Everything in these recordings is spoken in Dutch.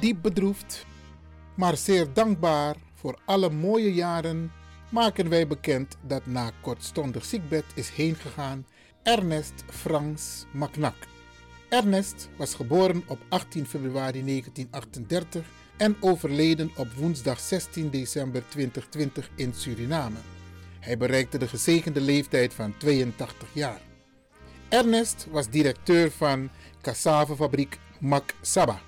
Diep bedroefd, maar zeer dankbaar voor alle mooie jaren maken wij bekend dat na kortstondig ziekbed is heengegaan Ernest Frans Macnak. Ernest was geboren op 18 februari 1938 en overleden op woensdag 16 december 2020 in Suriname. Hij bereikte de gezegende leeftijd van 82 jaar. Ernest was directeur van cassavefabriek Mac Saba.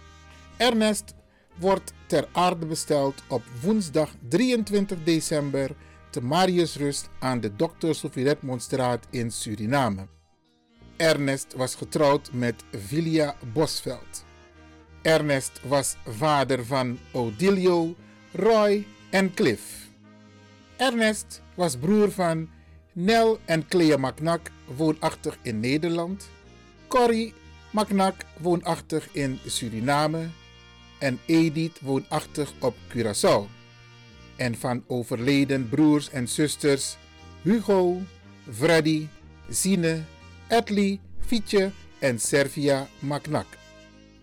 Ernest wordt ter aarde besteld op woensdag 23 december te Mariusrust aan de Dr. Sofie Redmondstraat in Suriname. Ernest was getrouwd met Vilia Bosveld. Ernest was vader van Odilio, Roy en Cliff. Ernest was broer van Nel en Clea Macnak, woonachtig in Nederland. Corrie Macnak, woonachtig in Suriname. En Edith, woonachtig op Curaçao. En van overleden broers en zusters Hugo, Freddy, Zine, Edley, Fietje en Servia Macnak.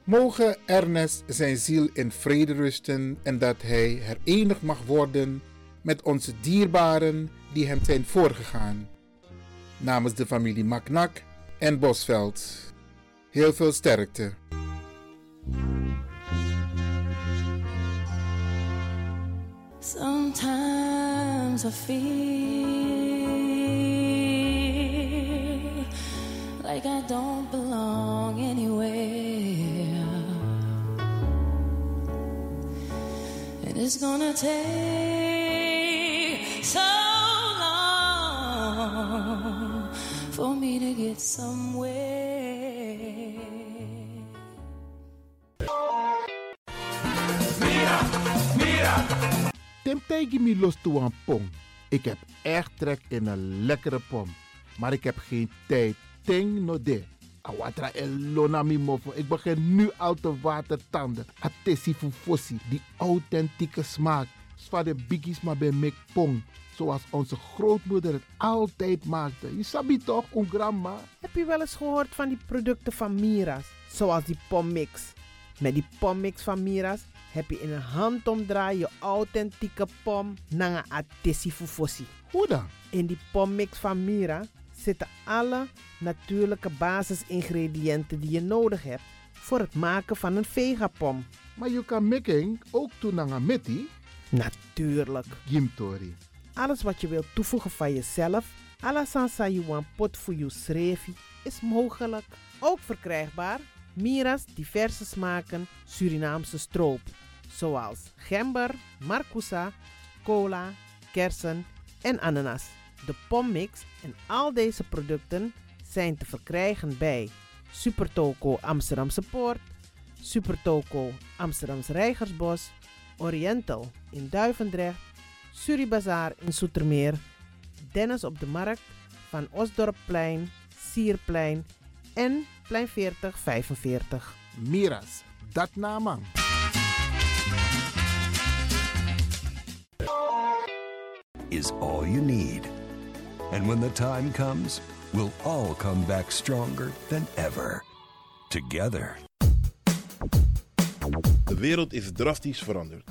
Mogen Ernest zijn ziel in vrede rusten en dat hij herenigd mag worden met onze dierbaren die hem zijn voorgegaan. Namens de familie Macnak en Bosveld. Heel veel sterkte. Sometimes I feel like I don't belong anywhere. And it's gonna take so long for me to get somewhere. Tim tegen me los toe aan pom. Ik heb echt trek in een lekkere pom. Maar ik heb geen tijd. Ting no de. Awatra elona mi mofo. Ik begin nu al te watertanden. Atesi fufosi. Die authentieke smaak. Zwaar de biggies maar bij mek pong. Zoals onze grootmoeder het altijd maakte. Je sabi toch, een grandma? Heb je wel eens gehoord van die producten van Mira's? Zoals die pommix. Met die pommix van Mira's heb je in een handomdraai je authentieke pom naar een atesi fufosi. Hoe dan? In die pommix van Mira zitten alle natuurlijke basisingrediënten die je nodig hebt voor het maken van een vegapom. Maar je kan making ook doen naar meti. Natuurlijk. Gimtori. Alles wat je wilt toevoegen van jezelf, alla sansa you want pot voor je srefi, is mogelijk. Ook verkrijgbaar Mira's diverse smaken Surinaamse stroop. Zoals gember, marcousa, cola, kersen en ananas. De pommix en al deze producten zijn te verkrijgen bij Supertoco Amsterdamse Poort, Supertoco Amsterdamse Reigersbos, Oriental in Duivendrecht, Suribazaar in Soetermeer, Dennis op de Markt, Van Osdorpplein, Sierplein en Plein 40 45. Miras, dat naman. is all you need. And when the time comes, we'll all come back stronger than ever. Together. De wereld is drastisch veranderd.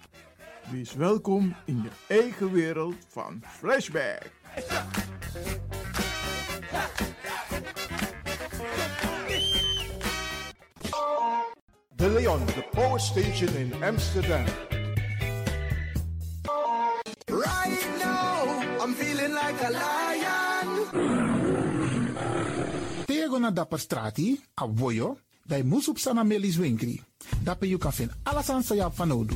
Wees welkom in je eigen wereld van Flashback. De Leon, de power station in Amsterdam. Right now, I'm feeling like a lion. Tego na dapper strati, a voyo, dai musup sana melis winkri. Dapper you kan vinden alles aan sayap van Odu.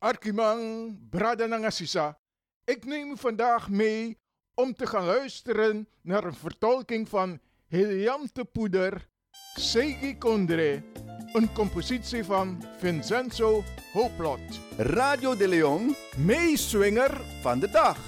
Arkimang, Brada Nangasisa. Ik neem u vandaag mee om te gaan luisteren naar een vertolking van Heliante Poeder, Segi Kondre, een compositie van Vincenzo Hooplot. Radio de Leon, meeswinger van de dag.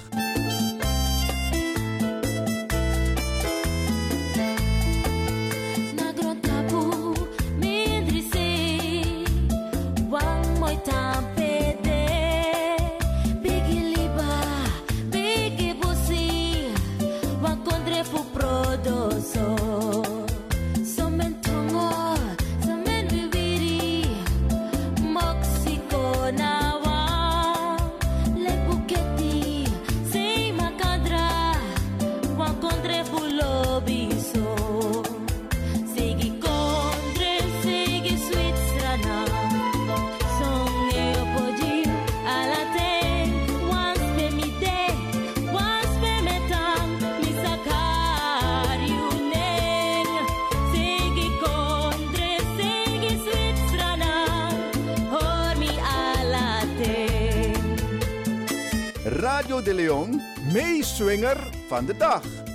Van de dag.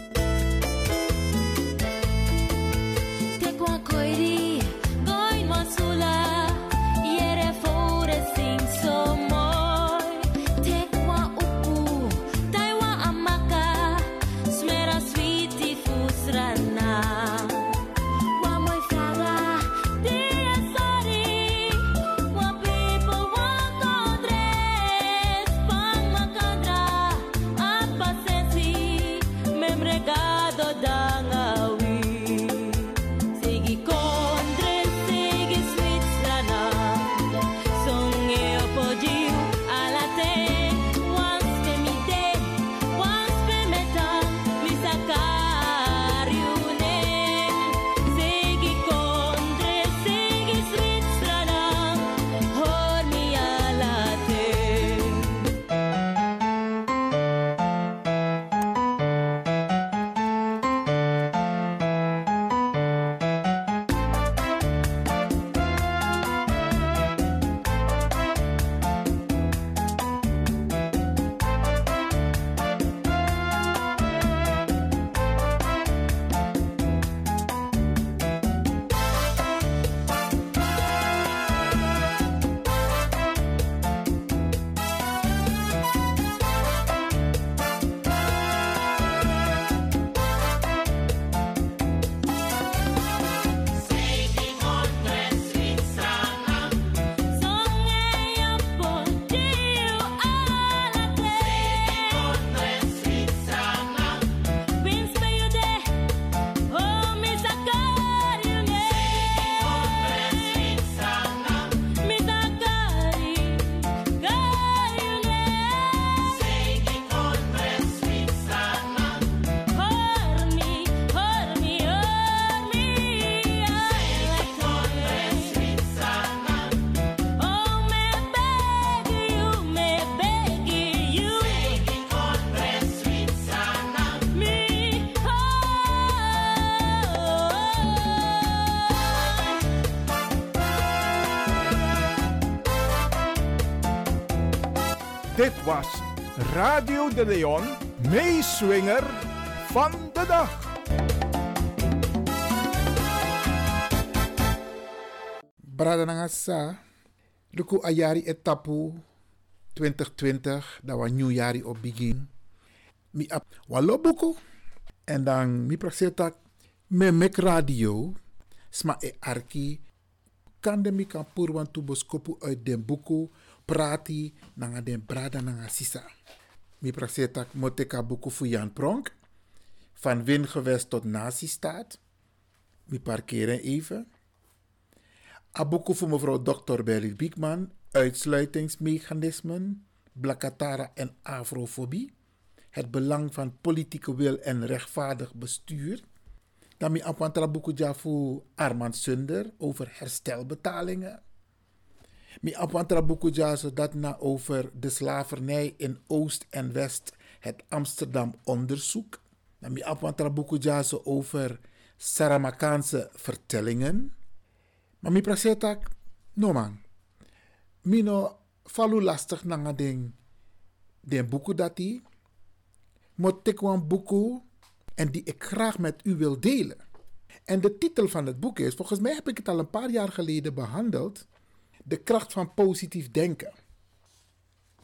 Dit was Radio de Leon, meeswinger van de dag. Brada Nangasa, Luku Ayari etapu 2020, dat was nieuwjari op begin. Mi ap walo buku. En dan mi prakseta me mek radio. Sma e arki. Kande mi kan purwan tu boskopu uit den buku. Prati nanga den brada nanga sisa. Mi prakseta moteka buku fu Jan Pronk. Van win gewest tot nazistaat. Mi parkeren even. Abuku voor mevrouw Dr. Berry Biekman, uitsluitingsmechanismen, blakatara en afrofobie, het belang van politieke wil en rechtvaardig bestuur. Dan mi apwantra buku Armand Sunder over herstelbetalingen. Mi apwantra buku dat na over de slavernij in Oost en West, het Amsterdam onderzoek. Dan mi apwantra buku over Saramakaanse vertellingen. Maar mi prasetak, no man. Mino falu lastig nanga den, den boeken dat ik een boeken en die ik graag met u wil delen. En de titel van het boek is, volgens mij heb ik het al een paar jaar geleden behandeld, De kracht van positief denken.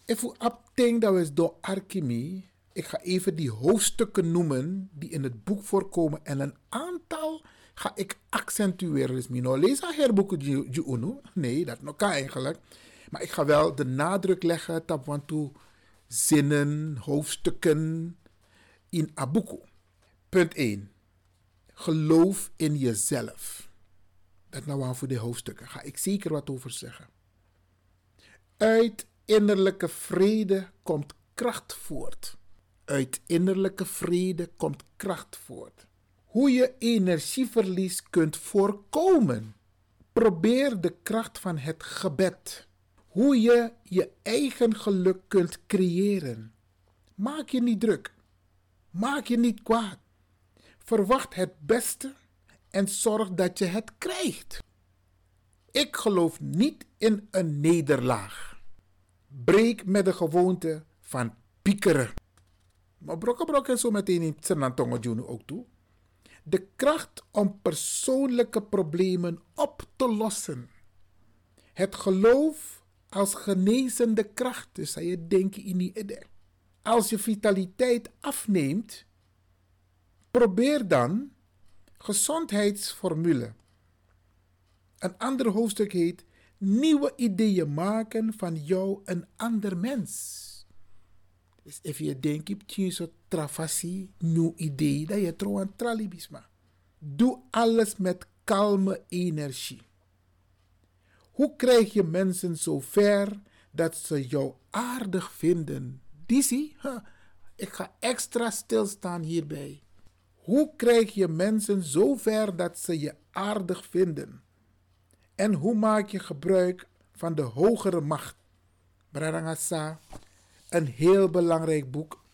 If u upting dat is door Arkimi, ik ga even die hoofdstukken noemen die in het boek voorkomen en een aantal ga ik accentueren. Dus mino lees haar herboeken unu. Nee, dat nog kan eigenlijk. Maar ik ga wel de nadruk leggen op want zinnen, hoofdstukken in abuku. Punt 1. Geloof in jezelf. Dat nou aan voor de hoofdstukken. Ga ik zeker wat over zeggen. Uit innerlijke vrede komt kracht voort. Uit innerlijke vrede komt kracht voort hoe je energieverlies kunt voorkomen. Probeer de kracht van het gebed. Hoe je je eigen geluk kunt creëren. Maak je niet druk. Maak je niet kwaad. Verwacht het beste en zorg dat je het krijgt. Ik geloof niet in een nederlaag. Breek met de gewoonte van piekeren. Maar brokken brokken zo meteen in Senantongo Junu ook toe. De kracht om persoonlijke problemen op te lossen. Het geloof als genezende kracht. Dus je denken in die. Als je vitaliteit afneemt, probeer dan gezondheidsformule. Een ander hoofdstuk heet Nieuwe ideeën maken van jou een ander mens. Dus als je denkt, je hebt een travasie, nieuw idee, dat je trouw aan tralibisma. Doe alles met kalme energie. Hoe krijg je mensen zo ver dat ze jou aardig vinden? Dizzy, huh, ik ga extra stilstaan hierbij. Hoe krijg je mensen zo ver dat ze je aardig vinden? En hoe maak je gebruik van de hogere macht? Brarangasa, een heel belangrijk boek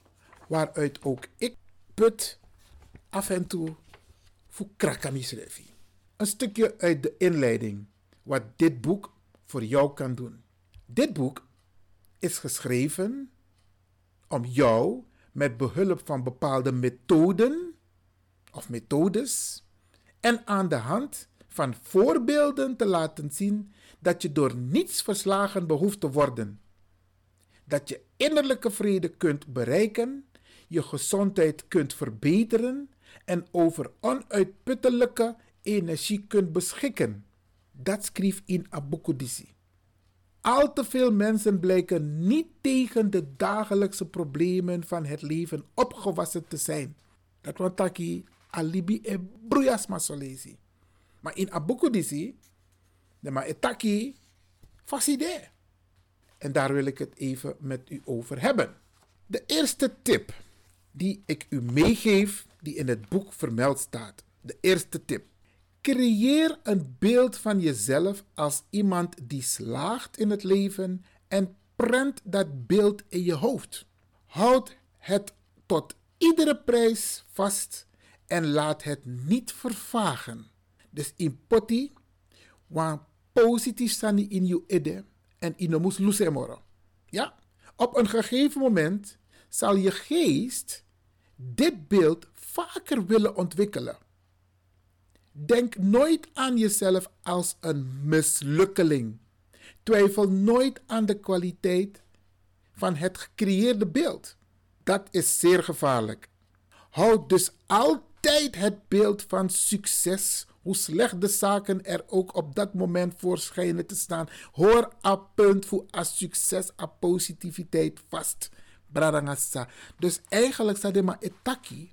waaruit ook ik put af en toe voor krakamisrevi. Een stukje uit de inleiding wat dit boek voor jou kan doen. Dit boek is geschreven om jou met behulp van bepaalde methoden of methodes en aan de hand van voorbeelden te laten zien dat je door niets verslagen behoeft te worden. Dat je innerlijke vrede kunt bereiken, je gezondheid kunt verbeteren en over onuitputtelijke energie kunt beschikken. Dat schreef in Abukudisi. Al te veel mensen blijken niet tegen de dagelijkse problemen van het leven opgewassen te zijn. Dat want taki alibi e bruyasma solezi. Maar in Abukudisi, de ma etaki faside. En daar wil ik het even met u over hebben. De eerste tip die ik u meegeef, die in het boek vermeld staat. De eerste tip. Creëer een beeld van jezelf als iemand die slaagt in het leven en prent dat beeld in je hoofd. Houd het tot iedere prijs vast en laat het niet vervagen. Dus in poti, wan positief sani in je ide en in moes Ja? Op een gegeven moment zal je geest dit beeld vaker willen ontwikkelen. Denk nooit aan jezelf als een mislukkeling. Twijfel nooit aan de kwaliteit van het gecreëerde beeld. Dat is zeer gevaarlijk. Houd dus altijd het beeld van succes, hoe slecht de zaken er ook op dat moment voor schijnen te staan. Hoor a punt voor a succes, a positiviteit vast. Bradangasa. Dus eigenlijk staat maar etaki.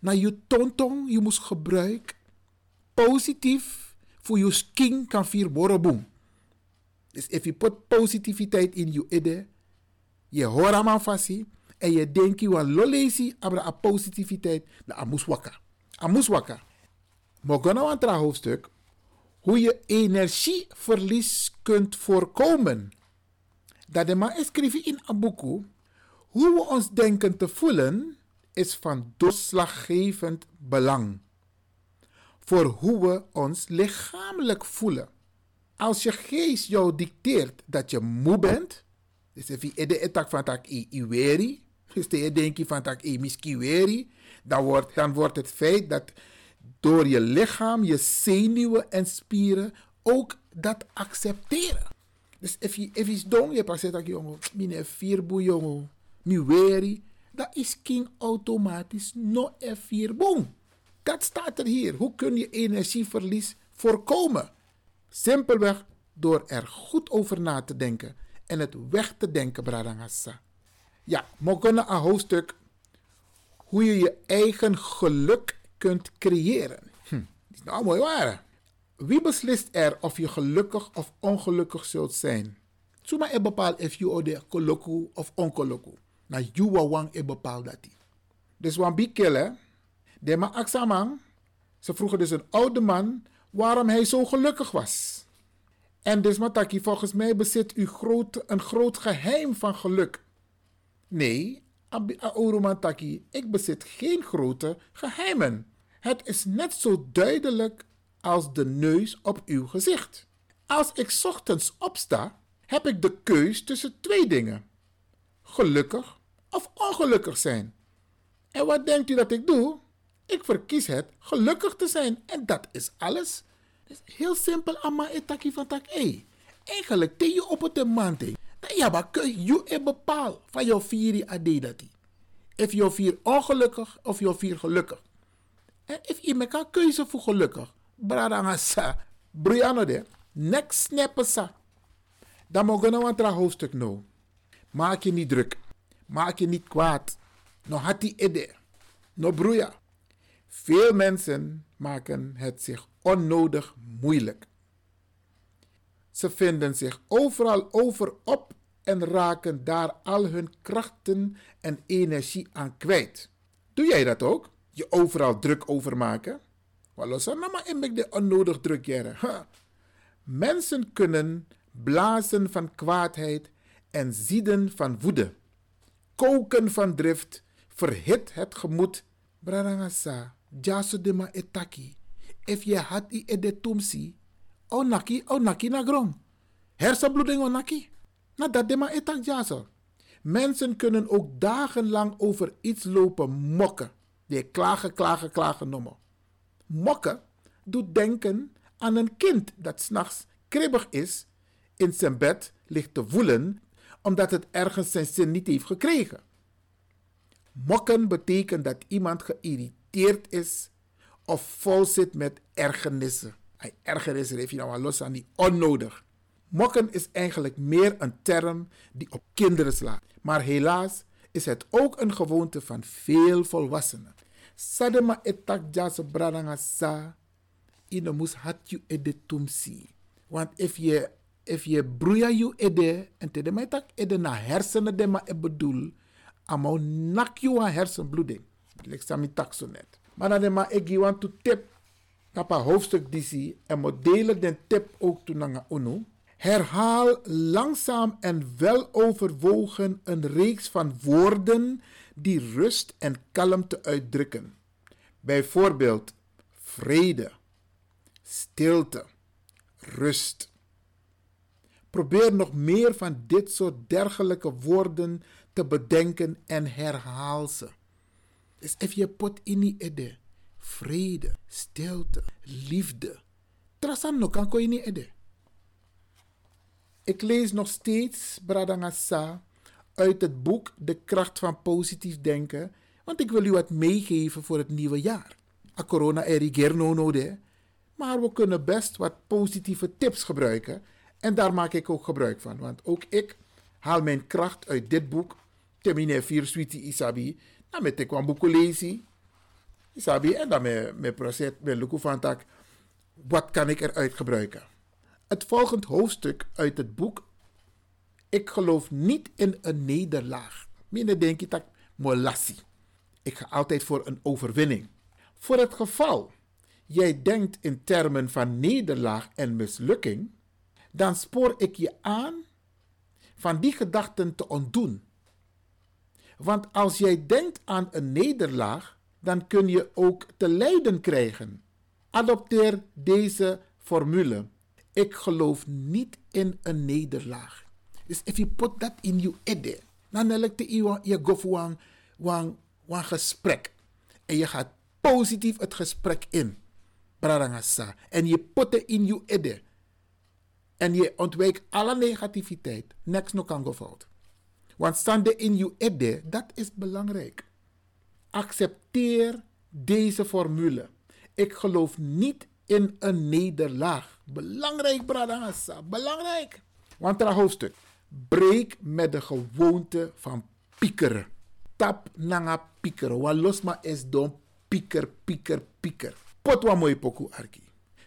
Na je tontong, je moet gebruiken positief voor je skin kan vier boom. Dus als je put positiviteit in je ide, je hoort aan en je denkt wel lolezi abra a positiviteit, na amus waka. Amus waka. Mogana een hoofdstuk hoe je energieverlies kunt voorkomen. Dat de ma schrijven in Abuku, hoe we ons denken te voelen is van doorslaggevend belang voor hoe we ons lichamelijk voelen. Als je geest jou dicteert dat je moe bent, dus als je de etak van tak i iweri, dus je van tak i miskiweri, dan wordt, dan wordt het feit dat door je lichaam, je zenuwen en spieren ook dat accepteren. Dus als je iets doet, je past dat jongen, mine vierboe jongen, mi weri, dat is king automatisch no e vierboe. Dat staat er hier. Hoe kun je energieverlies voorkomen? Simpelweg door er goed over na te denken en het weg te denken, Bradangassa. Ja, kunnen een hoofdstuk hoe je je eigen geluk kunt creëren. Hm, dat is nou mooi waar. Wie beslist er of je gelukkig of ongelukkig zult zijn? Zuma e bepaalt of je ode koloku of onkoloku. Na juwa wang e bepaalt dat. Dus wan bikele, de ma ze vroegen dus een oude man waarom hij zo gelukkig was. En dus Mataki, volgens mij bezit u groot, een groot geheim van geluk. Nee, Mataki, ik bezit geen grote geheimen. Het is net zo duidelijk als de neus op uw gezicht. Als ik ochtends opsta, heb ik de keus tussen twee dingen: gelukkig of ongelukkig zijn. En wat denkt u dat ik doe? Ik verkies het gelukkig te zijn en dat is alles. Dus heel simpel, amma etaki van tak. Eigenlijk je op het maand. Ja, maar kun je bepaal van jouw vier ade dat Of je vier ongelukkig of je vier gelukkig. En if je meka keuze voor gelukkig. Bradanga sa. Briano de. Next snappen sa. Dan mogen we een hoofdstuk nou. Maak je niet druk. Maak je niet kwaad. No hati ede. No broeia. Veel mensen maken het zich onnodig moeilijk. Ze vinden zich overal over op en raken daar al hun krachten en energie aan kwijt. Doe jij dat ook? Je overal druk over maken? maar ik de onnodig druk jaren. Mensen kunnen blazen van kwaadheid en zieden van woede. Koken van drift verhit het gemoed. Brarangasa, jaso de ma etaki. If je had i ede tumsi, o naki, o naki na grom. Hersenbloeding o naki. Na dat de ma etak jaso. Mensen kunnen ook dagenlang over iets lopen mokken. Die klagen, klagen, klagen noemen. Mokken doet denken aan een kind dat s'nachts kribbig is, in zijn bed ligt te voelen omdat het ergens zijn zin niet heeft gekregen. Mokken betekent dat iemand geïrriteerd is of vol zit met ergernissen. Hij ergernis heeft je nou los aan die onnodig. Mokken is eigenlijk meer een term die op kinderen slaat. Maar helaas is het ook een gewoonte van veel volwassenen. Sadema etak jase bradanga sa, ino mus hat you ede tumsi. Want if je, if je you ede, en te de tak ede na hersenen de ma e bedoel, amau nak you aan hersenbloeding. Ik sta mi tak zo net. Maar dan de ma ik want to tip, kapa hoofdstuk disi, en modelen den tip ook toe nanga unu. Herhaal langzaam en wel overwogen een reeks van woorden die rust en kalmte uitdrukken. Bijvoorbeeld vrede, stilte, rust. Probeer nog meer van dit soort dergelijke woorden te bedenken en herhaal ze. Dus if je pot in ede, vrede, stilte, liefde. Trasam no kan ko ede. Ik lees nog steeds Bradangasa uit het boek De kracht van positief denken, want ik wil u wat meegeven voor het nieuwe jaar. A corona er no de, maar we kunnen best wat positieve tips gebruiken en daar maak ik ook gebruik van, want ook ik haal mijn kracht uit dit boek, Termine 4 Sweetie Isabi, dan met ik lezen, Isabi, en dan met mijn proces, met Luku van tak, wat kan ik eruit gebruiken? Het volgende hoofdstuk uit het boek Ik geloof niet in een nederlaag. Minder denk je dat molassie. Ik ga altijd voor een overwinning. Voor het geval jij denkt in termen van nederlaag en mislukking, dan spoor ik je aan van die gedachten te ontdoen. Want als jij denkt aan een nederlaag, dan kun je ook te lijden krijgen. Adopteer deze formule. Ik geloof niet in een nederlaag. Dus if you put that in your head, dan elk je je go voor een gesprek. En je gaat positief het gesprek in. En je put het in je head. En je ontwijkt alle negativiteit. Niks nog kan fout. Want standen in je head, dat is belangrijk. Accepteer deze formule. Ik geloof niet in een nederlaag. Belangrijk, Bradangasa. Belangrijk. Want er hoofdstuk. Breek met de gewoonte van piekeren. Tap nanga piekeren. Wat los maar is don pieker, pieker, pieker. Pot wat mooi poku arki.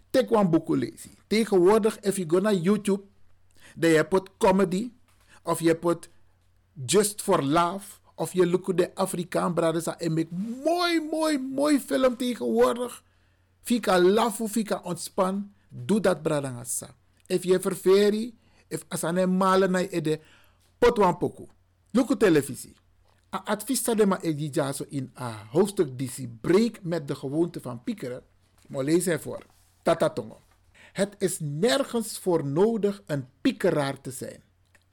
Tek wan boek lezen. Tegenwoordig, if you go naar YouTube, dan je comedy, of je pot just for laugh, of je look de Afrikaan brothers en make mooi, mooi, mooi film tegenwoordig. Fika lafu, fika ontspan. Doe dat bradangasa. If je ververi, if asane malen na ede, pot wan poku. Luku televisie. A advies de ma edi jaso in a hoofdstuk disi break met de gewoonte van piekeren. Maar lees ervoor. Tatatongo. Het is nergens voor nodig een piekeraar te zijn.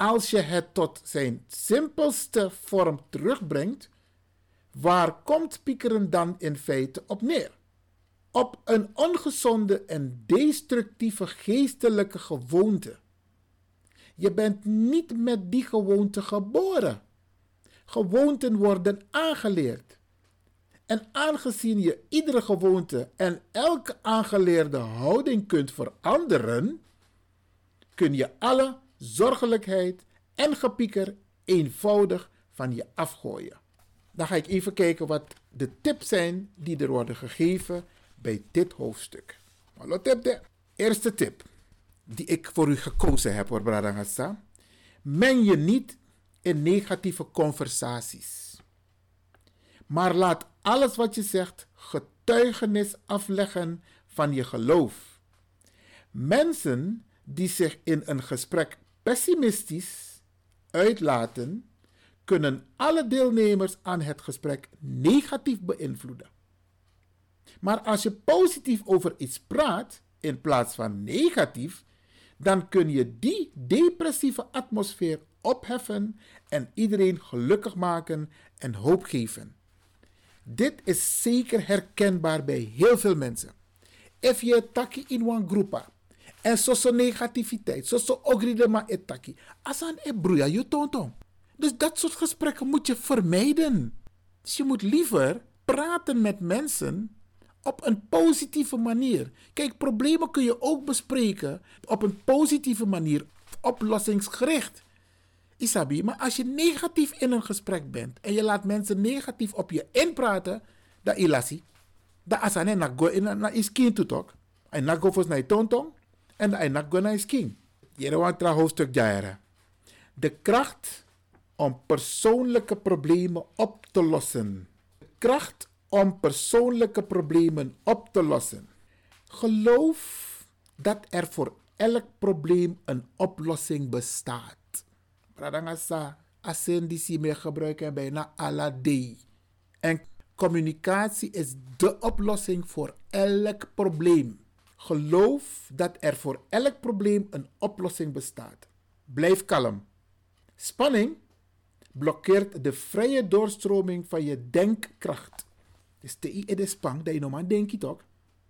Als je het tot zijn simpelste vorm terugbrengt, waar komt piekeren dan in feite op neer? Op een ongezonde en destructieve geestelijke gewoonte. Je bent niet met die gewoonte geboren. Gewoonten worden aangeleerd. En aangezien je iedere gewoonte en elke aangeleerde houding kunt veranderen, kun je alle zorgelijkheid en gepieker eenvoudig van je afgooien. Dan ga ik even kijken wat de tips zijn die er worden gegeven bij dit hoofdstuk. Hallo tip de eerste tip die ik voor u gekozen heb hoor Bradangasa. Men je niet in negatieve conversaties. Maar laat alles wat je zegt getuigenis afleggen van je geloof. Mensen die zich in een gesprek pessimistisch uitlaten, kunnen alle deelnemers aan het gesprek negatief beïnvloeden. Maar als je positief over iets praat in plaats van negatief, dan kun je die depressieve atmosfeer opheffen en iedereen gelukkig maken en hoop geven. Dit is zeker herkenbaar bij heel veel mensen. If je taki in een groepa en zo negativiteit, zo so ogride ma etaki, asan e broeia je tonton. Dus dat soort gesprekken moet je vermijden. Dus je moet liever praten met mensen op een positieve manier. Kijk, problemen kun je ook bespreken op een positieve manier, oplossingsgericht. Isabi, maar als je negatief in een gesprek bent en je laat mensen negatief op je inpraten, dan ilasi. Dan asane na go in na iskin to talk. En na go fos na tontong en na iskin. Jere want tra hoofdstuk. De kracht om persoonlijke problemen op te lossen. De kracht om persoonlijke problemen op te lossen. Geloof dat er voor elk probleem een oplossing bestaat. Pradangasa, ascendisi meer gebruiken bijna alla day. En communicatie is de oplossing voor elk probleem. Geloof dat er voor elk probleem een oplossing bestaat. Blijf kalm. Spanning blokkeert de vrije doorstroming van je denkkracht. Dus te i de spang dat je normaal denkt toch?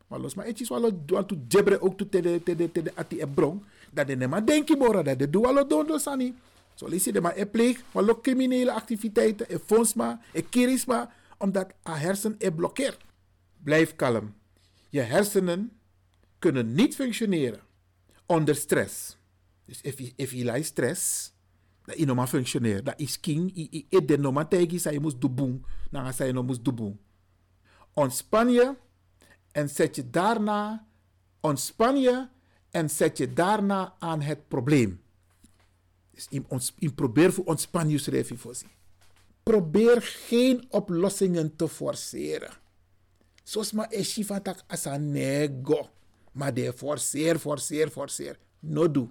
Maar los maar etjes wel doen to jebre ook te de te de te de. Dat de nema denki bora dat de doe allo don do sani. Zo lees je de maar pleeg, maar ook criminele activiteiten, e fondsma, e kirisma, omdat a hersen e blokkeert. Blijf kalm. Je hersenen kunnen niet functioneren onder stress. Dus if if je stress, dat je normaal functioneert. Dat is king, je je de normaal tegen je moet doen, dan ga je nog moet doen. Ontspan je en zet je daarna, ontspan je en zet je daarna aan het probleem. Dus probeer voor ontspan je voor Probeer geen oplossingen te forceren. Zoals maar is van tak nego. Maar de forceer, forceer, forceer. No do.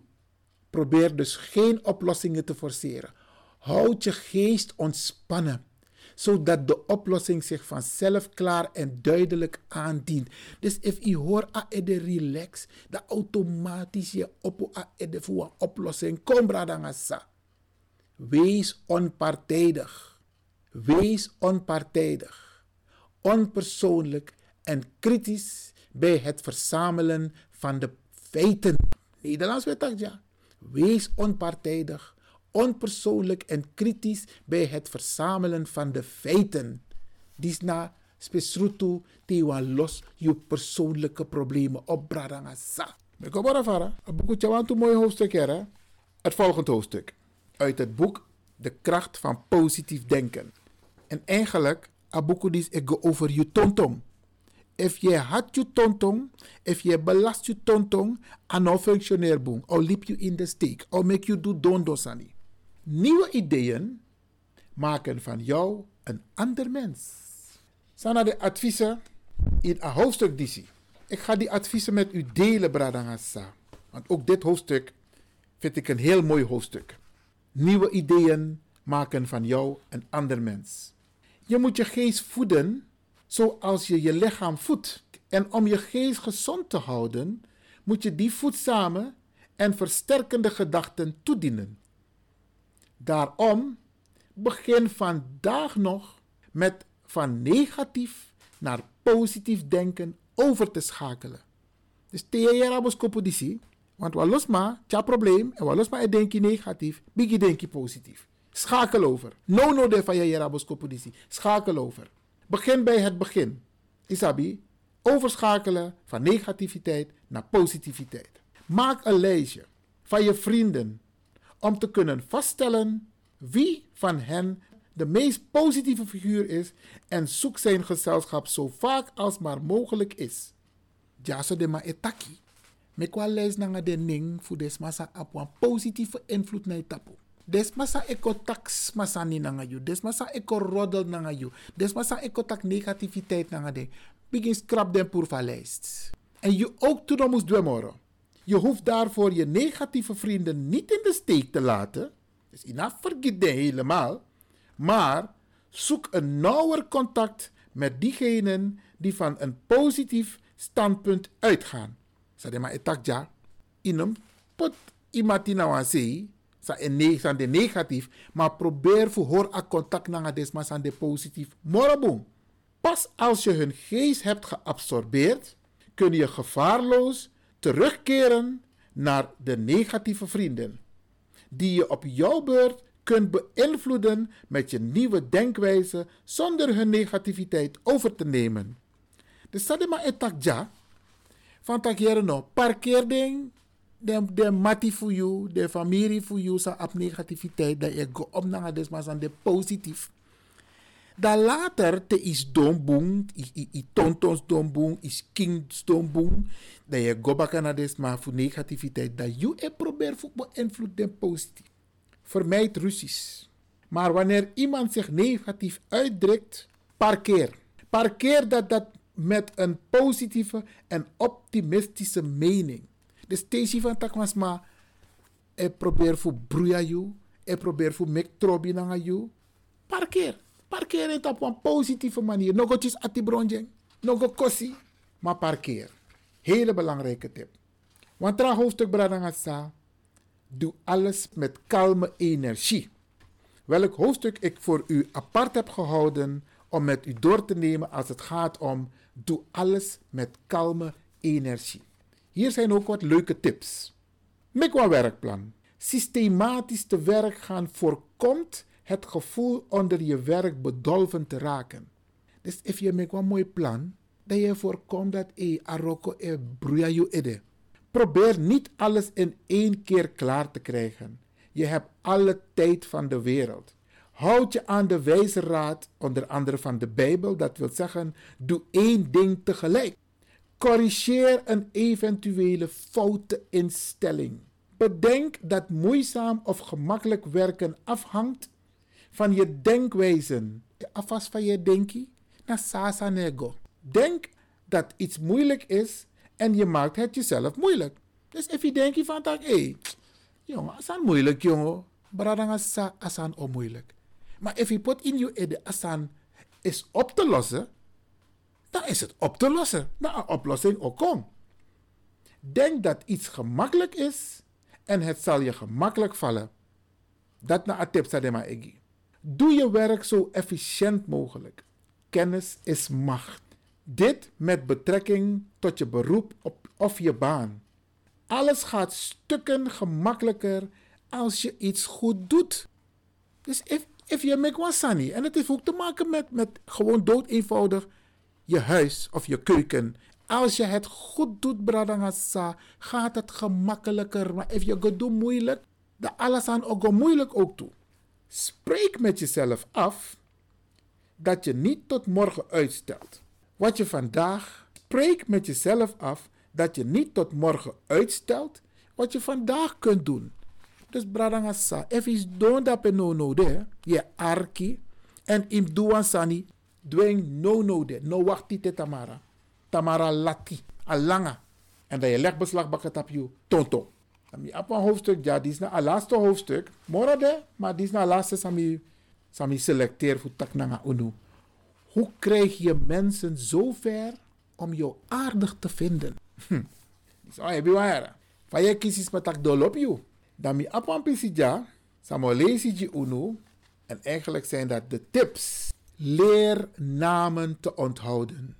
Probeer dus geen oplossingen te forceren. Houd je geest ontspannen zodat de oplossing zich vanzelf klaar en duidelijk aandient. Dus if je hoort a de relax, dat automatisch je op a de voor een oplossing kom bradangasa. Wees onpartijdig. Wees onpartijdig. Onpersoonlijk en kritisch bij het verzamelen van de feiten. Nederlands weet ja. Wees onpartijdig onpersoonlijk en kritisch bij het verzamelen van de feiten. Disna spesrutu tiwa los je persoonlijke problemen op maar vara. Een boekje want een mooi hoofdstuk hè? Het volgende hoofdstuk. Uit het boek De kracht van positief denken. En eigenlijk, abuku dis ik over je tontong. If je had je tontong, if je belast je tontong, ano functioneer boom, or liep je in de steek, or make you do dondosani. Nieuwe ideeën maken van jou een ander mens. Sana de adviezen in een hoofdstuk DC. Ik ga die adviezen met u delen, Bradangasa. Want ook dit hoofdstuk vind ik een heel mooi hoofdstuk. Nieuwe ideeën maken van jou een ander mens. Je moet je geest voeden zoals je je lichaam voedt. En om je geest gezond te houden, moet je die voedzame en versterkende gedachten toedienen. Daarom begin vandaag nog met van negatief naar positief denken over te schakelen. Dus tegen rabos kopodisi, want wat los maar, probleem, en wat los maar denk je negatief, bigi denk je positief. Schakel over. No no de van je rabos kopodisi. Schakel over. Begin bij het begin. Isabi, overschakelen van negativiteit naar positiviteit. Maak een lijstje van je vrienden om te kunnen vaststellen wie van hen de meest positieve figuur is en zoek zijn gezelschap zo vaak als maar mogelijk is. Ja, zo de ma etaki. Me kwa lees na de ning fu des masa ap een positieve invloed na tapu. Des masa eko tax masa ni na you. Des masa eko roddel na you. Des masa eko tak negativiteit na de. Begin scrap den lijst. En je ook toen moest dwemoro. Je hoeft daarvoor je negatieve vrienden niet in de steek te laten. Dus ina vergeet helemaal. Maar zoek een nauwer contact met diegenen die van een positief standpunt uitgaan. Sadema etakja, inem pot imatina wansi, sa en de negatief, maar probeer voor hoor a contact na desma aan de positief. Morabong. Pas als je hun geest hebt geabsorbeerd, kun je gevaarloos terugkeren naar de negatieve vrienden, die je op jouw beurt kunt beïnvloeden met je nieuwe denkwijze zonder hun negativiteit over te nemen. De sadema etakja van takjere no parkeerding de de mati voor jou, de familie voor jou sa op negativiteit dat je go op naar desmas aan de positief. Dan later te is domboom, i, tontons domboom, is kings domboom, dat je go back naar desmas voor negativiteit dat je probeert voor beïnvloed de positief. Vermijd ruzies. Maar wanneer iemand zich negatief uitdrukt, parkeer. Parkeer dat, dat met een positieve en optimistische mening. De station van Takmasma, ik probeer voor broeia you, ik probeer voor mek trobi na you. Parkeer. Parkeer het op een positieve manier. Nog iets atibronjeng, nog kossi, maar parkeer. Hele belangrijke tip. Want tra hoofdstuk Bradangasa, doe alles met kalme energie. Welk hoofdstuk ik voor u apart heb gehouden om met u door te nemen als het gaat om doe alles met kalme energie. Hier zijn ook wat leuke tips. Een werkplan. Systematisch te werk gaan voorkomt het gevoel onder je werk bedolven te raken. Dus als je maakt een mooi plan, dat je voorkomt dat e aroko e je ede. Probeer niet alles in één keer klaar te krijgen. Je hebt alle tijd van de wereld. Houd je aan de wijze raad, onder andere van de Bijbel, dat wil zeggen, doe één ding tegelijk. Corrigeer een eventuele foute instelling. Bedenk dat moeizaam of gemakkelijk werken afhangt van je denkwijzen. Afas van je denkie, na sasa nego. Denk dat iets moeilijk is en je maakt het jezelf moeilijk. Dus als je denkt van dat, hé, hey, jongen, asan moeilijk, jongen. Bradang asan onmoeilijk. Maar als je put in je ede asan is op te lossen, dan is het op te lossen. Dan een oplossing ook. Denk dat iets gemakkelijk is en het zal je gemakkelijk vallen. Dat na tip sadema egi. Doe je werk zo efficiënt mogelijk. Kennis is macht. Dit met betrekking tot je beroep op, of je baan. Alles gaat stukken gemakkelijker als je iets goed doet. Dus if, if je make one sunny, en het heeft ook te maken met, met gewoon dood eenvoudig je huis of je keuken. Als je het goed doet, bradangasa, gaat het gemakkelijker. Maar als je het doet moeilijk, dan alles aan ook moeilijk ook toe. Spreek met jezelf af dat je niet tot morgen uitstelt. Wat je vandaag, spreek met jezelf af dat je niet tot morgen uitstelt wat je vandaag kunt doen. Dus bradangasa, if is don't dat no no de, je arki en im duan sani, dwing no no de, no wachti te tamara. Tamara lati, alanga. En dat je legbeslag bakken op je tonto. Dan heb een hoofdstuk, ja, die is het laatste hoofdstuk. Mora de, maar die is het laatste, sami, sami selecteer voor taknanga unu. Hoe krijg je mensen zo ver om jou aardig te vinden? Hm. Zo, heb je waar. Van je kies met tak dol op je. Dan mi apan pisija, Samolesi Uno. En eigenlijk zijn dat de tips. Leer namen te onthouden.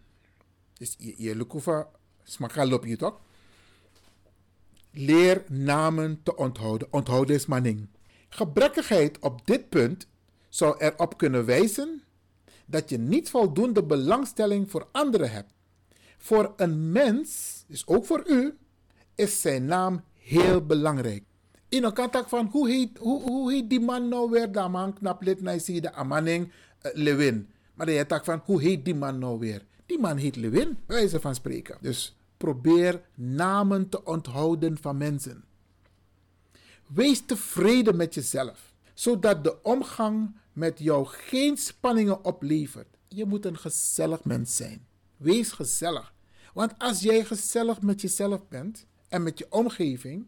Dus je, je lukufa smakalop je toch? Leer namen te onthouden. Onthouden is manning. Gebrekkigheid op dit punt zou erop kunnen wijzen dat je niet voldoende belangstelling voor anderen hebt. Voor een mens, dus ook voor u, is zijn naam heel belangrijk. In een kantak van hoe heet, hoe, hoe heet die man nou weer? Dat man knap lid naar de Amaning Lewin. Maar je tak van hoe heet die man nou weer? Die man heet Lewin, bij wijze van spreken. Dus probeer namen te onthouden van mensen. Wees tevreden met jezelf, zodat de omgang met jou geen spanningen oplevert. Je moet een gezellig mens zijn. Wees gezellig. Want als jij gezellig met jezelf bent en met je omgeving,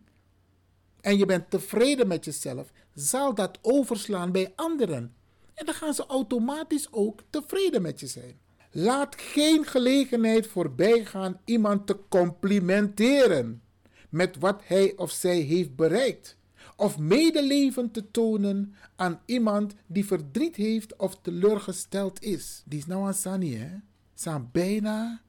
en je bent tevreden met jezelf, zal dat overslaan bij anderen. En dan gaan ze automatisch ook tevreden met je zijn. Laat geen gelegenheid voorbij gaan iemand te complimenteren met wat hij of zij heeft bereikt. Of medeleven te tonen aan iemand die verdriet heeft of teleurgesteld is. Die is nou aan Sani, hè? Zijn bijna.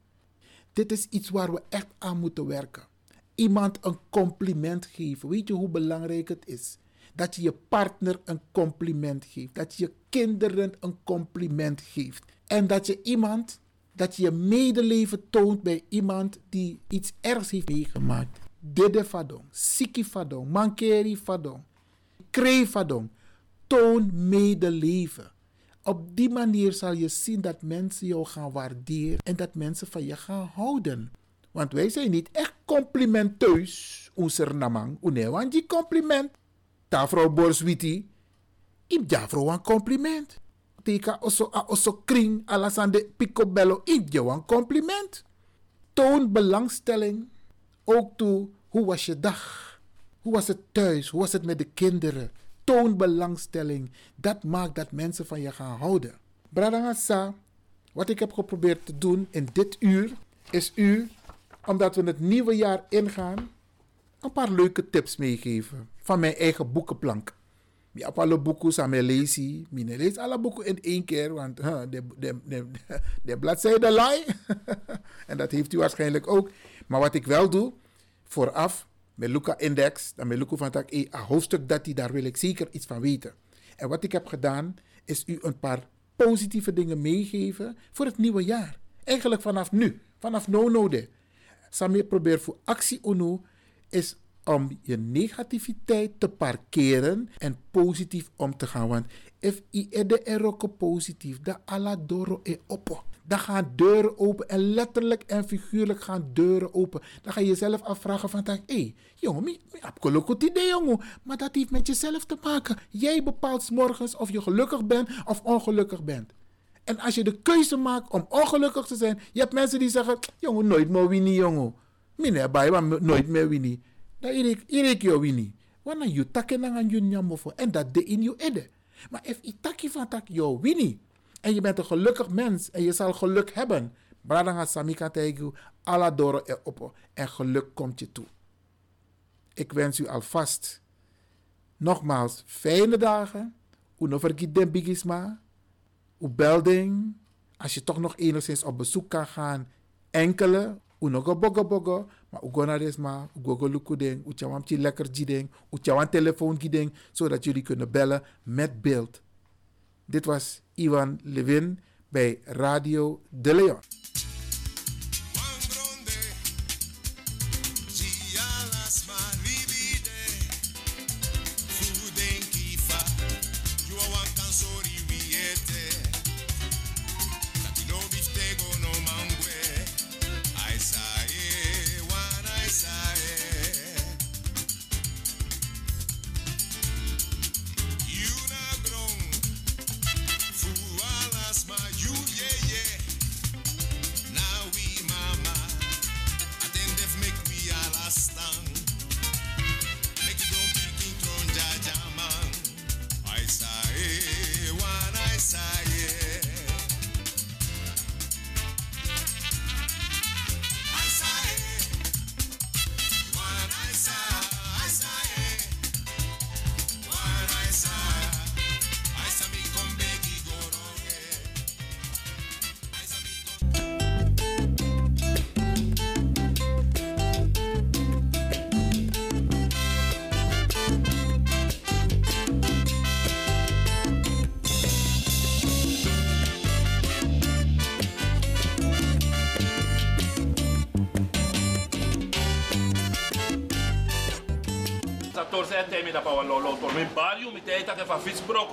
Dit is iets waar we echt aan moeten werken. Iemand een compliment geven. Weet je hoe belangrijk het is? Dat je je partner een compliment geeft. Dat je je kinderen een compliment geeft. En dat je iemand, dat je medeleven toont bij iemand die iets ergs heeft meegemaakt. Dede fadong, siki fadong, mankeri fadong, kree fadong. Toon medeleven. Op die manier zal je zien dat mensen jou gaan waarderen en dat mensen van je gaan houden. Want wij zijn niet echt complimenteus, onze namang. want die compliment. Ta vrouw Borswiti, ja vrouw een compliment. Teka oso a oso kring alasande picobello, im ja een compliment. Toon belangstelling ook toe, hoe was je dag? Hoe was het thuis? Hoe was het met de kinderen? Toon belangstelling. Dat maakt dat mensen van je gaan houden. Bradangasa, wat ik heb geprobeerd te doen in dit uur, is u, omdat we het nieuwe jaar ingaan, een paar leuke tips meegeven van mijn eigen boekenplank. Ik heb boeken. Ik lees alle boeken in één keer, want huh, de, de, de, de bladzijde laai. en dat heeft u waarschijnlijk ook. Maar wat ik wel doe, vooraf, met Luca Index, dan met Luca van tak, een hoofdstuk dat hij, daar wil ik zeker iets van weten. En wat ik heb gedaan, is u een paar positieve dingen meegeven voor het nieuwe jaar. Eigenlijk vanaf nu, vanaf no no de. Samir probeer voor actie uno is om je negativiteit te parkeren en positief om te gaan. Want if i ede eroko positief, da ala doro e. Dan gaan deuren open en letterlijk en figuurlijk gaan deuren open. Dan ga je jezelf afvragen van, hé, hey, jongen, ik heb een goed idee, jongen. Maar dat heeft met jezelf te maken. Jij bepaalt morgens of je gelukkig bent of ongelukkig bent. En als je de keuze maakt om ongelukkig te zijn, je hebt mensen die zeggen, jongen, nooit meer winnen, jongen. Bij, maar nooit meer winnen. Dan irik, irik je winnen. Wanneer je takken aan je nyamofo. En dat de in je ede. Maar als je takje van tak je winnen. En je bent een gelukkig mens en je zal geluk hebben. Bradanga samika tegu, ala doro e opo. En geluk komt je toe. Ik wens u alvast nogmaals fijne dagen. Uno vergiet den bigisma. U belding. Als je toch nog enigszins op bezoek kan gaan. Enkele. Uno go bogo bogo. Maar u go naar. U go go lukuding. U chawam lekker jiding. U telefoon giding. Zodat jullie kunnen bellen met beeld. Dit was Ivan Levin bij Radio De Leon.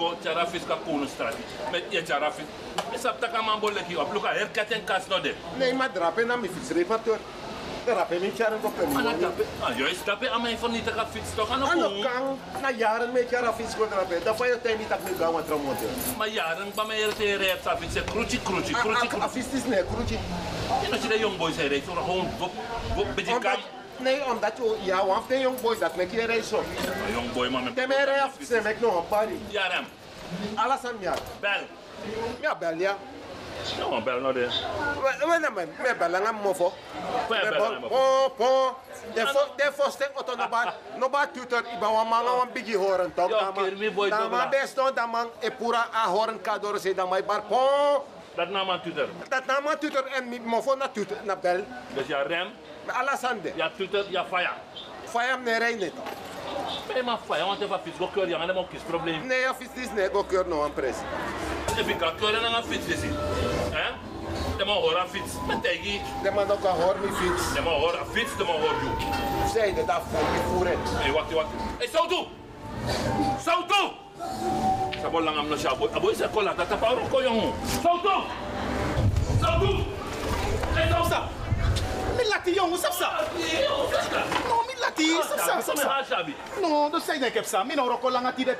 Fa fis broko, chara fis ka kuno strati. Met je chara fis. Mi sap ta ka man bolle ki op. Luka her katen kas no de. Nee, maar drapen na mi fietsrepateur. Drapen mi charen ko tape. Ah, yo is tape ama van niet te ka fis to kan Ano op. kang na jaren met jara fiets ko drapen. Da fa yo temi tak mi gawa tramonte. Ma jaren pa me er te rep sa fis kruci kruci kruci. A fiets is ne kruci. Je no de young boys er zo gewoon wop wop beetje Omdat, nee, omdat je, ja, want de jong boy dat me hier zo. Young boy man. De me reis af, ze mek nog een party. Jaram. Alles aan ja. Bel. Ja, bel ja. No, bel no de. We na men, me bel nga mofo. Pon Me bel bel, nga mofo. pon, pon. De fo, de foste auto no ba, no ba tutor iba wa manga wan bigi horen tok. Da ma, kill me, boy, da toch, ma best no, da man e pura a horen kador se da mai bar pon. Dat na man tutor. Dat na ma tutor en mi mofo na tutor na bel. Dus ja rem, aan de. ja tutor, ja fire. Fayam ne rei net. Ben maar fire, want even fis go keur yang ada mo kis probleem. Nee, ja, fiets is ne go keur no an pres. Even ka keur na nga fits visi. Hè? De hora fits. Met tegi. De man ook a hoor mi fiets. De mo hora fits, de mo hor you. Zei de da voor mi voeren. Wacht, wacht. Hey, so tu. So tu. Sa bol lang am no siya boy. Aboy sa kola tata pa ro ko yung. So tu. So tu. Hey, so sa. Mi lati jongen, sap sa. No, mi lati, sap sa, sap sa. No, dus zei ik heb sa. Mi no roko lang ati de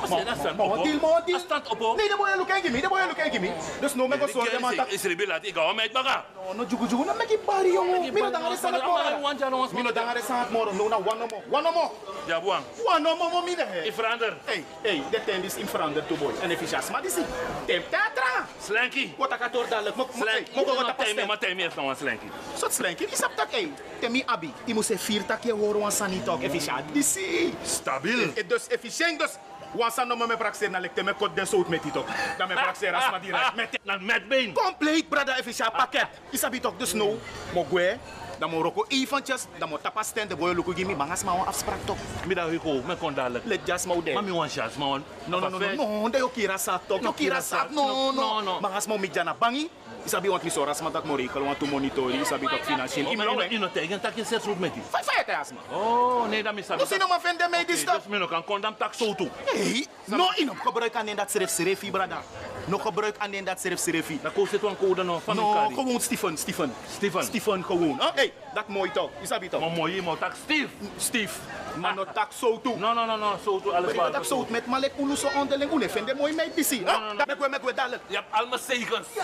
tog. Kasi nasaan Mo opo? deal, mo deal. Astant opo? Nee, de boy look at me, de boy look at me. Dus no me go sorry man. Is ribilat ikaw met baka. No, no jugu jugu na me ki bari jongen. Mi no dangare sa Ama, moro. wan dyan, wan Mi no dangare sa moro. No na one no more. One no more. Ja, buang. One no more mo mi de. Ik verander. Hey, hey, de ten is in verander to boy. En je maar disi. Tem teatra. Slanky. Wat ik door dadelijk. Slanky. mo go wat Matemi, pastel. matemi heeft nog een slanky. Sot slanky, isap tak hey. Temi abi. Imo se vier tak je horen wan sani tok. Efficiënt. Disi. Stabiel. E dus efficiënt dus. Wan san no me praxer na lekte me kot den sout met tok. Dan me praxer as ma direct. Met Na met been. Complete brada efficiënt pakket. Isabi tok dus no. Mo gwe. Dan mo roko eventjes. Dan mo tapa stand. De boy luku gimi. Mangas ma wan afspraak tok. Middag Hugo, me kon dadelijk. Let just mo de. Mami wan shots, man. No, no, no, no, no, de yo kira sak tok. No Yo kira kira sak. sak. No, No, no, no. Mangas mo midja na bangi. Isabi want liso ras matak mo rekal want to monitori. Isabi tok financiën. Oh, maar Imo ino- ino tegen tak je zes roep met die. Fai fai te asma. Oh, nee, dat is dat. Dus ino ma vende me dis Dus me kan kondam tak zo toe. Hey, no ino gebruik aan dat serif serefi brada. No gebruik aan dat serif serefi. Dat kost het wel een code nog van No, elkaar. gewoon Stefan, Stefan. Stefan. Stefan gewoon. Oh, hey, dat mooi toch. Isabi toch. Maar mooi, maar tak Steve. Steve. Maar no tak zo toe. No, no, no, no, zo toe alles Maar dat zo met malek ulu so onderling une vende mooi mee disi. no, no. Dat me me dadelijk. Je hebt allemaal zekens.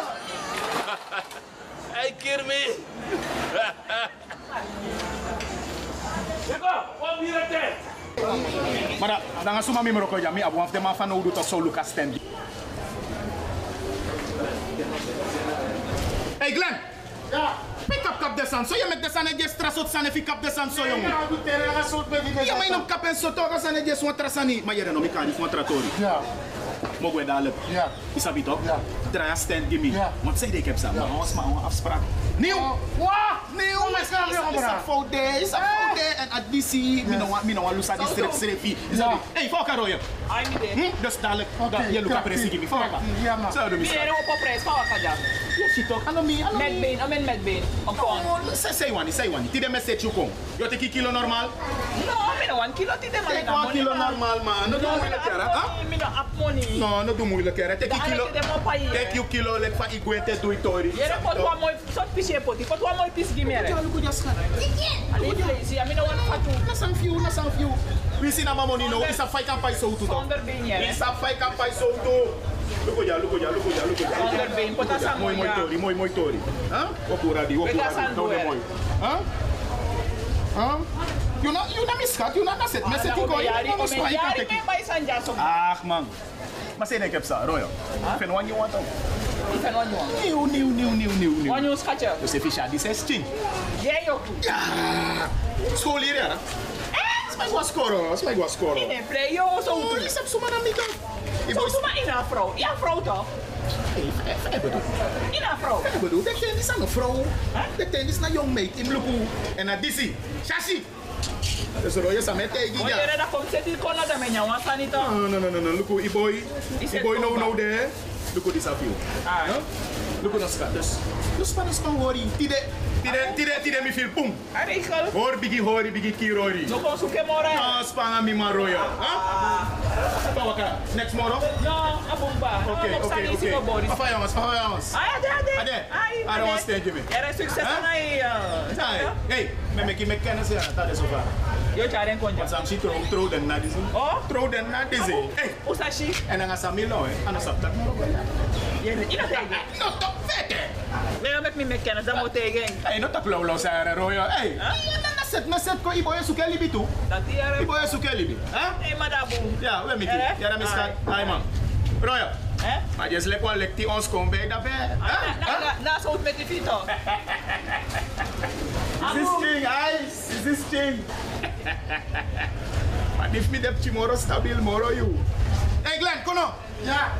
Hey, Kirmi. Eko, wat hier het tijd? Maar da- dan gaan suma mi meroko ja mi abu afde ma fa no du to so Lucas stand. Hey Glenn. Ja. Pick up kap desan. So je met desan e just trasot san e fi kap desan so jongen. Ja, doe tere ga soort met die Ja, maar in kap en so to san e just wan trasani. Maar je no mi kan niet wan tratori. Ja. Mogen we dadelijk. Ja. Isabi toch? Ja. Draai stand gimme. Ja. Want zei ik heb ze. Maar ons maar een afspraak. Nieuw. Wa! Nieuw. Maar Is- Is een fout. Is een fout. En additie. Mi no want mi no want lusa die strip streepie. Ja. Hey, fuck haar rooien. Hm? Dus dadelijk. Je lukt gimme. Fuck haar. krachtig, ja, man. Zo doen we Meneer, het. op wat Je ziet toch? Hallo mi. Hallo mi. Met been, amen met been. Een pound. No, say one, say one. Tide message you kom. Je take kilo normaal. No, me no one kilo tide man. Take one kilo normaal man. No? Me no up money. No, no do moeilijk hè. Take Dan kilo. aan het de moppa hier. Take you kilo like van igwete doe it tori. Yere pot wa mooi, sot pisje poti, pot wa mooi pis gimere. Ja, look at your scan. Ali place, ya me no one fatu. Na some few, na some few. We see na money no. Isa fight kan pai so to. Zonder been yere. Isa fight kan pai so to. Look at ya, look at ya, look at ya, look at ya. Zonder been, pot asa Mooi mooi mooi. tori, mooi mooi tori. Huh? Okura di, okura Pega di. san Down duel. mooi. Huh? Huh? You know, you know miskat, you know na set, mes set Ome ko. yari, You know ome miskat yari kan me bay Mas say na kep sa, Royo. Fen wan you want to. Ifen on you. New, new, new, new, new, new. One you scatcher. You say fish di ses ching. Yeah, yo. School hier, ja. Was scoren, smij was scoren. Ine play yo so. Oh, je hebt zomaar aan middag. So suma ina vrouw. Ja, vrouw toch? Ik bedoel, Ina vrouw. ik bedoel, dat tennis aan een vrouw. Dat tennis naar jong meid in Luku. En naar Dizzy. Shashi. Dus er is aan met tegen Oye, ja. reda kom seti kona da menya wan sanito. No, no, no, no, no. Luku, i boy. Is I het boy no, Luku? no there. Luku, this a few. Ah. No? Look at us, dus. Dus van ons kan horen. Tide, tide, tide, tide, mi feel pum. Regel. Hoor bigi hori, bigi kirori. No kon zoeken morgen. No, spanga mi man royo. Huh? Kawaka, next tomorrow? No, abomba. Oké, oké, oké. Papa jongens, papa jongens. Ay, ade, ade. Ade, Ay, I don't want to stand you, man. Era succes na iya. Hey, hey, me make me kennis ya, dat is over. Yo jaren konja. Sam throw throw den na dizzy. Oh, throw den na dizzy. Hey, usashi. En dan sa milo eh, ana sa tak mo. Je ina tegen. No, top vete. Nee, met me me kennis dan moet tegen. Hey, no tak lo lo sa era royo. Hey, na set na set ko iboy su kelibi tu. Dat hier. Iboy su kelibi. Ha? Hey, madabu. Ja, we miki. Eh? Ja, dan miskat. Ay man. Royo. Eh? Maar je lek wel lek die ons kom bij dat bij. Na, na, na, zo met die fito. Is this thing, ice? Is this thing? Maar if me dep tomorrow stabil moro you. Hey Glenn, kono. Ja.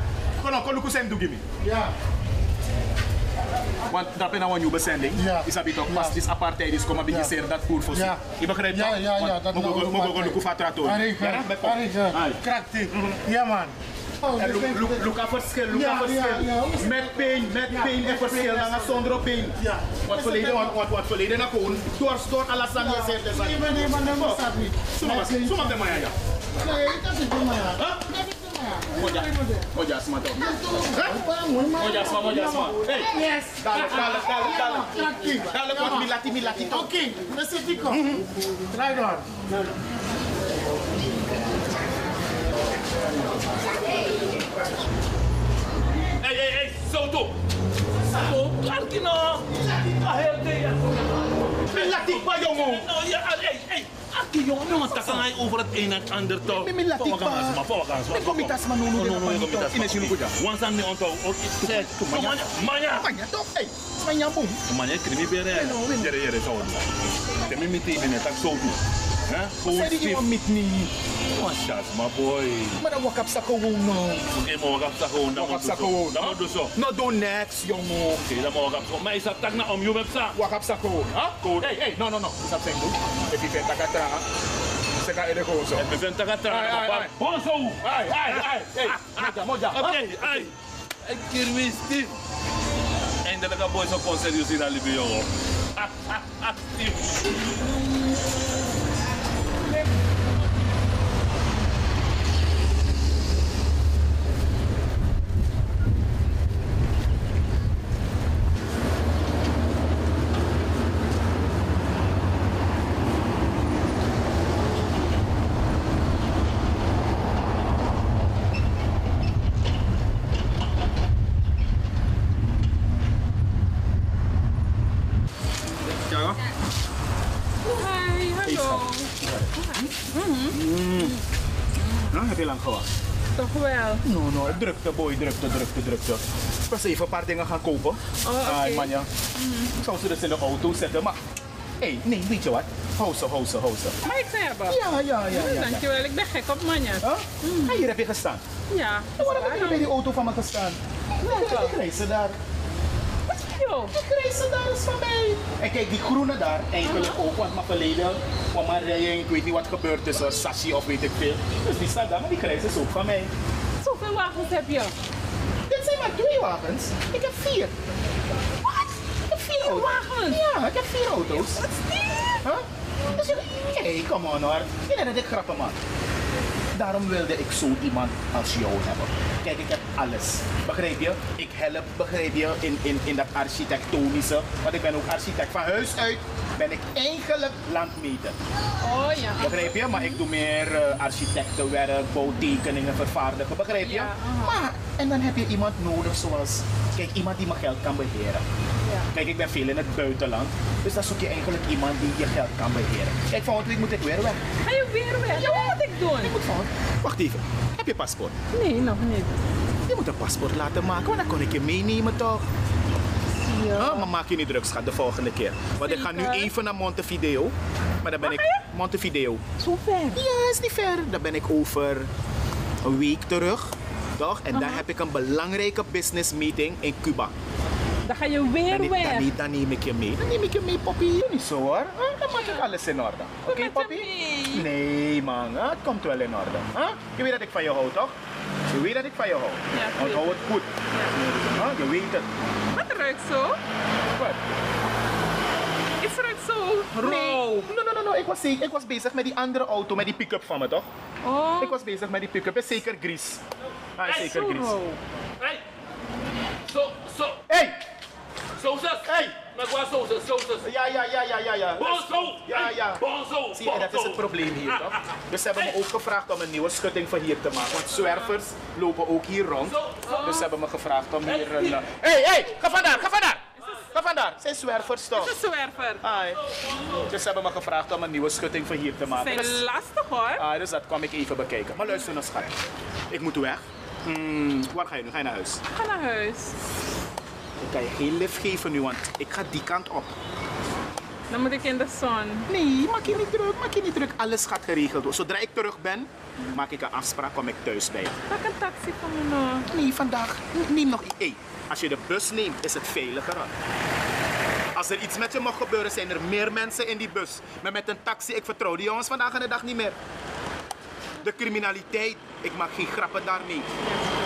Kono, kono kusen do give me. Ja. Want dat ben een nieuwe bezending. Ja. Is dat toch pas is apartheid is komen Ja. bij dat voer voor Ja. Je begrijpt Ja, dat? ja, ja, dat Mogen nou we mogen we maar- een kufatrator. Arika, Ja, met pop. Arika, Ai. krakti. Ja man. Oh, En dus look, denk- look, look aan verschil, look Ja, aan verschil. ja, ja. Met pijn, met Ja, pijn en met verschil pijn. dan zonder pijn. Ja. Wat verleden, wat, wat, wat verleden na kon, door, door alles aan je zegt. dus- Nee, maar nee, maar nee, maar snap niet. Suma, Met pijn. suma de maya ja. Nee, dat is niet maar. Huh? Moja, moja asma toch. Moja asma, moja asma. Hey, Yes. dale, dale, dale, dale. Krakti. Dale, wat milati, milati toch. Oké, we zitten hier. Draai door. Hey, hey, hey, zo toe. Zo, Arkino. Milati pa jongen. No, ja, hey, hey. Aki jongen, jongen, tak kan over het een en het ander toch. Mi milati Pawakan pa. asma, pawakan asma. Me komitas man nunu No, no, no, de no, komitas. Ine sinu kuja. Wansan ni onto. Zeg, manya, manya. Manya toch, hey. Manya boom. Manya, krimi bere. Jere, jere, zo. Temi miti bine, tak zo toe. Hè? Gewoon Zei die stief. iemand met niet. Wansan, my boy. Maar dan wakap sa gewoon no. Oké, maar wakap sa gewoon. Dan Wakap moet sa zo. gewoon. Dan moet dus zo. No do next jongen. Oké, dan moet wakap zo. Maar is dat tak na om je web sa? Wakap sa gewoon. Ha? Code. Hey, hey, no, no, no. Is dat zijn doen? If you vindt dat ik het tranga. Zeg ik het gewoon zo. Het bevent tak at Ai, ai, ai. Bonzo. Ai, ai, ai. Hey, moja, moja. Oké, ai. Ik keer me stief. Eindelijk een boy zo kon serieus in Alibi, jongen. Ja. Hi, hallo. Nou, heb je lang gewacht? Toch wel. No, no, drukte boy, drukte, drukte, drukte. Ik was even een paar dingen gaan kopen. Oh, oké. Ai, man, ja. Ik zou ze dus in de auto zetten, maar... Hé, hey, nee, weet je wat? Hou ze, hou ze, hou ze. Mag ik ze hebben? Ja, ja, ja, ja. ja. Dankjewel, ik ben gek op manja. Huh? Ah, hier heb je gestaan. Ja. Waarom heb je bij die auto van me gestaan? Ik reis ze daar. Yo. Ik reis ze daar is van mij. En kijk, die groene daar, eigenlijk ook, want mijn verleden, kwam maar rijden, ik weet niet wat gebeurd is, sashi of weet ik veel. Dus die staat daar, maar die krijgt is ook van mij. Wagens heb je? Dit zijn maar twee wagens. Ik heb vier. Wat? Ik heb vier auto's. wagens? Ja, ik heb vier auto's. Wat Huh? Dus. Hey, come on hoor. Je denkt dat ik grappen maak. Daarom wilde ik zo iemand als jou hebben. Kijk, ik heb alles. Begrijp je? Ik help, begrijp je, in, in, in dat architectonische. Want ik ben ook architect. Van huis uit ben ik eigenlijk landmeter. Oh ja. Begrijp je? Maar ik doe meer eh, architectenwerk, bouwtekeningen, vervaardigen. Begrijp je? Ja, maar, en dan heb je iemand nodig zoals, kijk, iemand die mijn geld kan beheren. Kijk, ik ben veel in het buitenland. Dus dan zoek je eigenlijk iemand die je geld kan beheren. Kijk, volgende week moet ik weer weg. Ga je weer weg? Wat moet ik doen? Ik moet volgende... Wacht even. Heb je paspoort? Nee, nog niet. Je moet een paspoort laten maken, want dan kon ik je meenemen toch? Ja. maar maak je niet druk, schat, de volgende keer. Want ik ga nu even naar Montevideo. Maar dan ben ik... Montevideo. Zo ver? Ja, is niet ver. Dan ben ik over een week terug. Toch? En dan heb ik een belangrijke business meeting in Cuba. Dan ga je Dan, weer dan, weg. neem- dan neem ik je mee. Dan neem ik je mee, Poppy. Doe niet zo hoor. Huh? Dan maak ik alles in orde. Oké, Poppy? mee. Nee, man. Huh? Het komt wel in orde. Huh? Je weet dat ik van je hou, toch? Je weet dat ik van je hou. Ja, ik Onthoud het goed. Ja. Je weet het. Wat ruikt zo. Wat? Iets ruikt zo rauw. Nee, no, no, no, no. Ik was, ik was bezig met die andere auto, met die pick-up van me, toch? Oh. Ik was bezig met die pick-up. Is zeker Gries. Ah, is zo Gries. rauw. Hey! Zo, zo. Hey! Maar waar sausas, sausas? Ja, ja, ja, ja, ja, ja. Bonzo! Ja, ja. Bonzo! Zie je, dat is het probleem hier, toch? Dus ze hebben me ook gevraagd om een nieuwe schutting voor hier te maken. Want zwervers lopen ook hier rond. Dus ze hebben me gevraagd om hier een... Hé, hey, hey, ga vandaar, ga vandaar! Ga vandaar, zijn zwervers toch? Het is een zwerver. Ai. Dus ze hebben me gevraagd om een nieuwe schutting voor hier te Ze maken. zijn Dus- lastig hoor. Ah, dus dat kwam ik even bekijken. Maar luister nou, schat. Ik moet weg. Hmm, waar ga je nu? Ga je naar huis? Ga naar huis. Ik kan je geen lift geven nu, want ik ga die kant op. Dan moet ik in de zon. Nee, maak je niet druk, maak je niet druk. Alles gaat geregeld worden. Zodra ik terug ben, maak ik een afspraak, kom ik thuis bij je. Pak een taxi van me nou. Nee, vandaag. Neem nog iets. Hey, als je de bus neemt, is het veiliger. Als er iets met je mag gebeuren, zijn er meer mensen in die bus. Maar met een taxi, ik vertrouw die jongens vandaag aan de dag niet meer. De criminaliteit, ik maak geen grappen daarmee.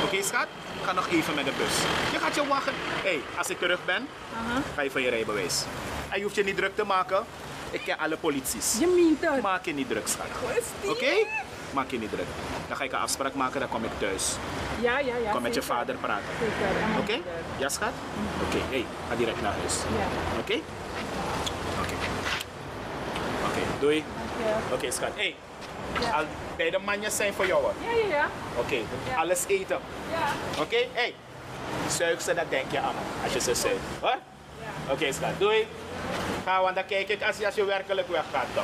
Oké, schat? Ga nog even met de bus. Je gaat je wachten. hey, als ik terug ben, ga je van je rijbewijs. En je hoeft je niet druk te maken. Ik ken alle polities. Je meent dat. Maak je niet druk, schat. Oké? Maak je niet druk. Dan ga ik een afspraak maken, dan kom ik thuis. Ja, ja, ja. Kom met je vader praten. Oké? Ja, schat? Oké, hey, ga direct naar huis. Ja. Oké? Oké. Oké, doei. Oké, schat. Hey, al beide manjes zijn voor jou. Ja, ja, ja. Oké, alles eten. Ja. Oké? Hey, zuig ze, dat denk je aan als je ze zuigt. Hoor? Oké, schat. Doei. Ga, want dan kijk ik als je, als je werkelijk weggaat toch?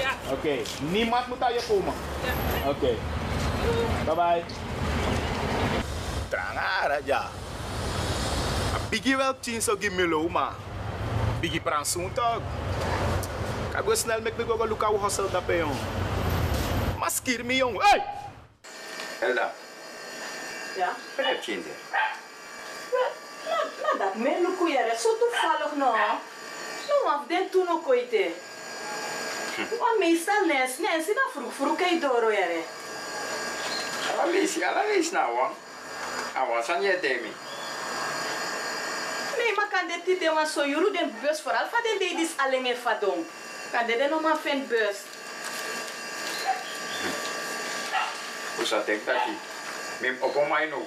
Ja. Oké, niemand moet aan je komen. Oké. Bye bye. Trangara ja. Bigi wel tien so give me low ma. Bigi pran soon tog. Kago snel mek me go look how hustle da pe Maskir me jong. Hey! Elda, Ja? wat heb je in de? Nou, nou dat men luku yere, zo toevallig no. No, af den toen ook ooit. Want meestal nes, nes, dat vroeg vroeg kijk door yere. Ala lees, ala lees nou hoor. Awa, san je demi. Nee, maar kan dit niet want zo jullie den bus vooral van de ladies alleen in vadong. Kan dit nog maar vind bus. Ik dat hier? Mim op mij nu.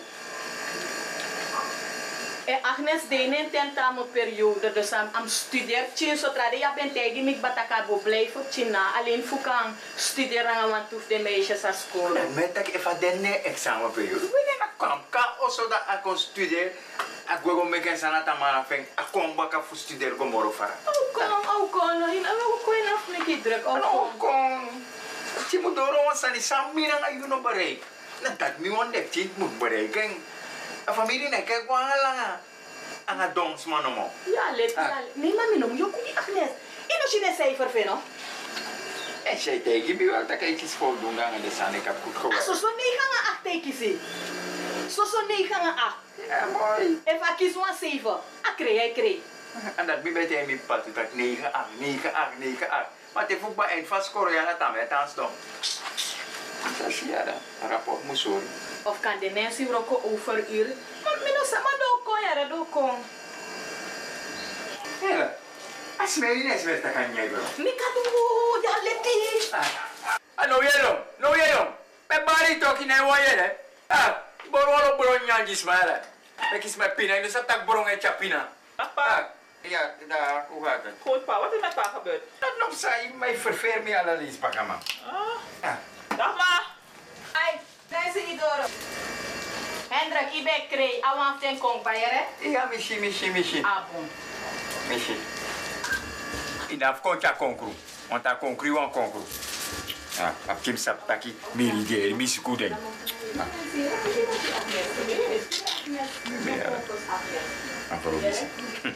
En Agnes deed een tentamenperiode, dus am, am studeer tien zodra de ja bent tegen mij bataka bo blijven china. Alleen fukan studeren want hoef de meisjes aan school. Met dat even de examenperiode. We gaan kwam ka also dat ik kon studeren. Ik wil gewoon met een sanata man afeng. Ik kom bakken voor studeren kom morgen varen. Oh, kom, oh, kom, no, hina, oh, kom, af met die druk, oh, kom. Je moet door ons aan die samen aan je nog bereiken. Dat nu on moet bereiken. A familie ne kijk wel lang aan het dons man om. Ja, let, ja, nee, maar minom, yo kuni Agnes. En als je een cijfer vindt? En zij tegen wel dat ik iets voldoende aan de san. Ik heb goed Ah, gewerkt. zo zo 9 aan 8 teken zie. Zo zo 9 aan 8. Ja, mooi. En vaak kies een 7. Ah, krijg jij krijg. En dat bij mijn pad, dat 9, 8, 9, 8, 9, 8. Maar het voetbal eind van scoren, ja, dat aan het aanstaan. Dat is ja, dat rapport moet zo. Of kan de mensen roken over uur? Maar mino sa maar do kon ja, do kon. Hela, als mij niet eens weet, dan kan jij wel. Mika do, ja leti. Ah, no yellow, no yellow. Pe bari toki na wa yele. Ah, borolo bron nyanji smala. Pe kis me pina, dus dat tak bron e chapina. Ah, ja, daar, hoe gaat het? Goed pa, wat is met pa gebeurd? Dat nog zei mij verveer me alle lees, pakama. Ah. Dag ma. Ai, deze idoro. Hendrik, ik ben. Awan ten kong bayere. Ja, mishi, mishi, mishi. Ah, bon. Mishi. Inaf konta konkru. Want dat konkru wan konkru. Ah, ap kim sap taki kudeng. Ah, ja. Amparo misi. In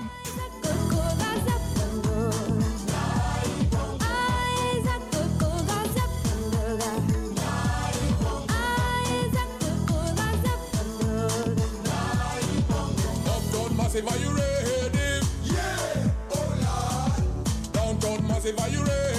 massive, are you ready? Yeah, oh Lord. Downtown massive, are you ready?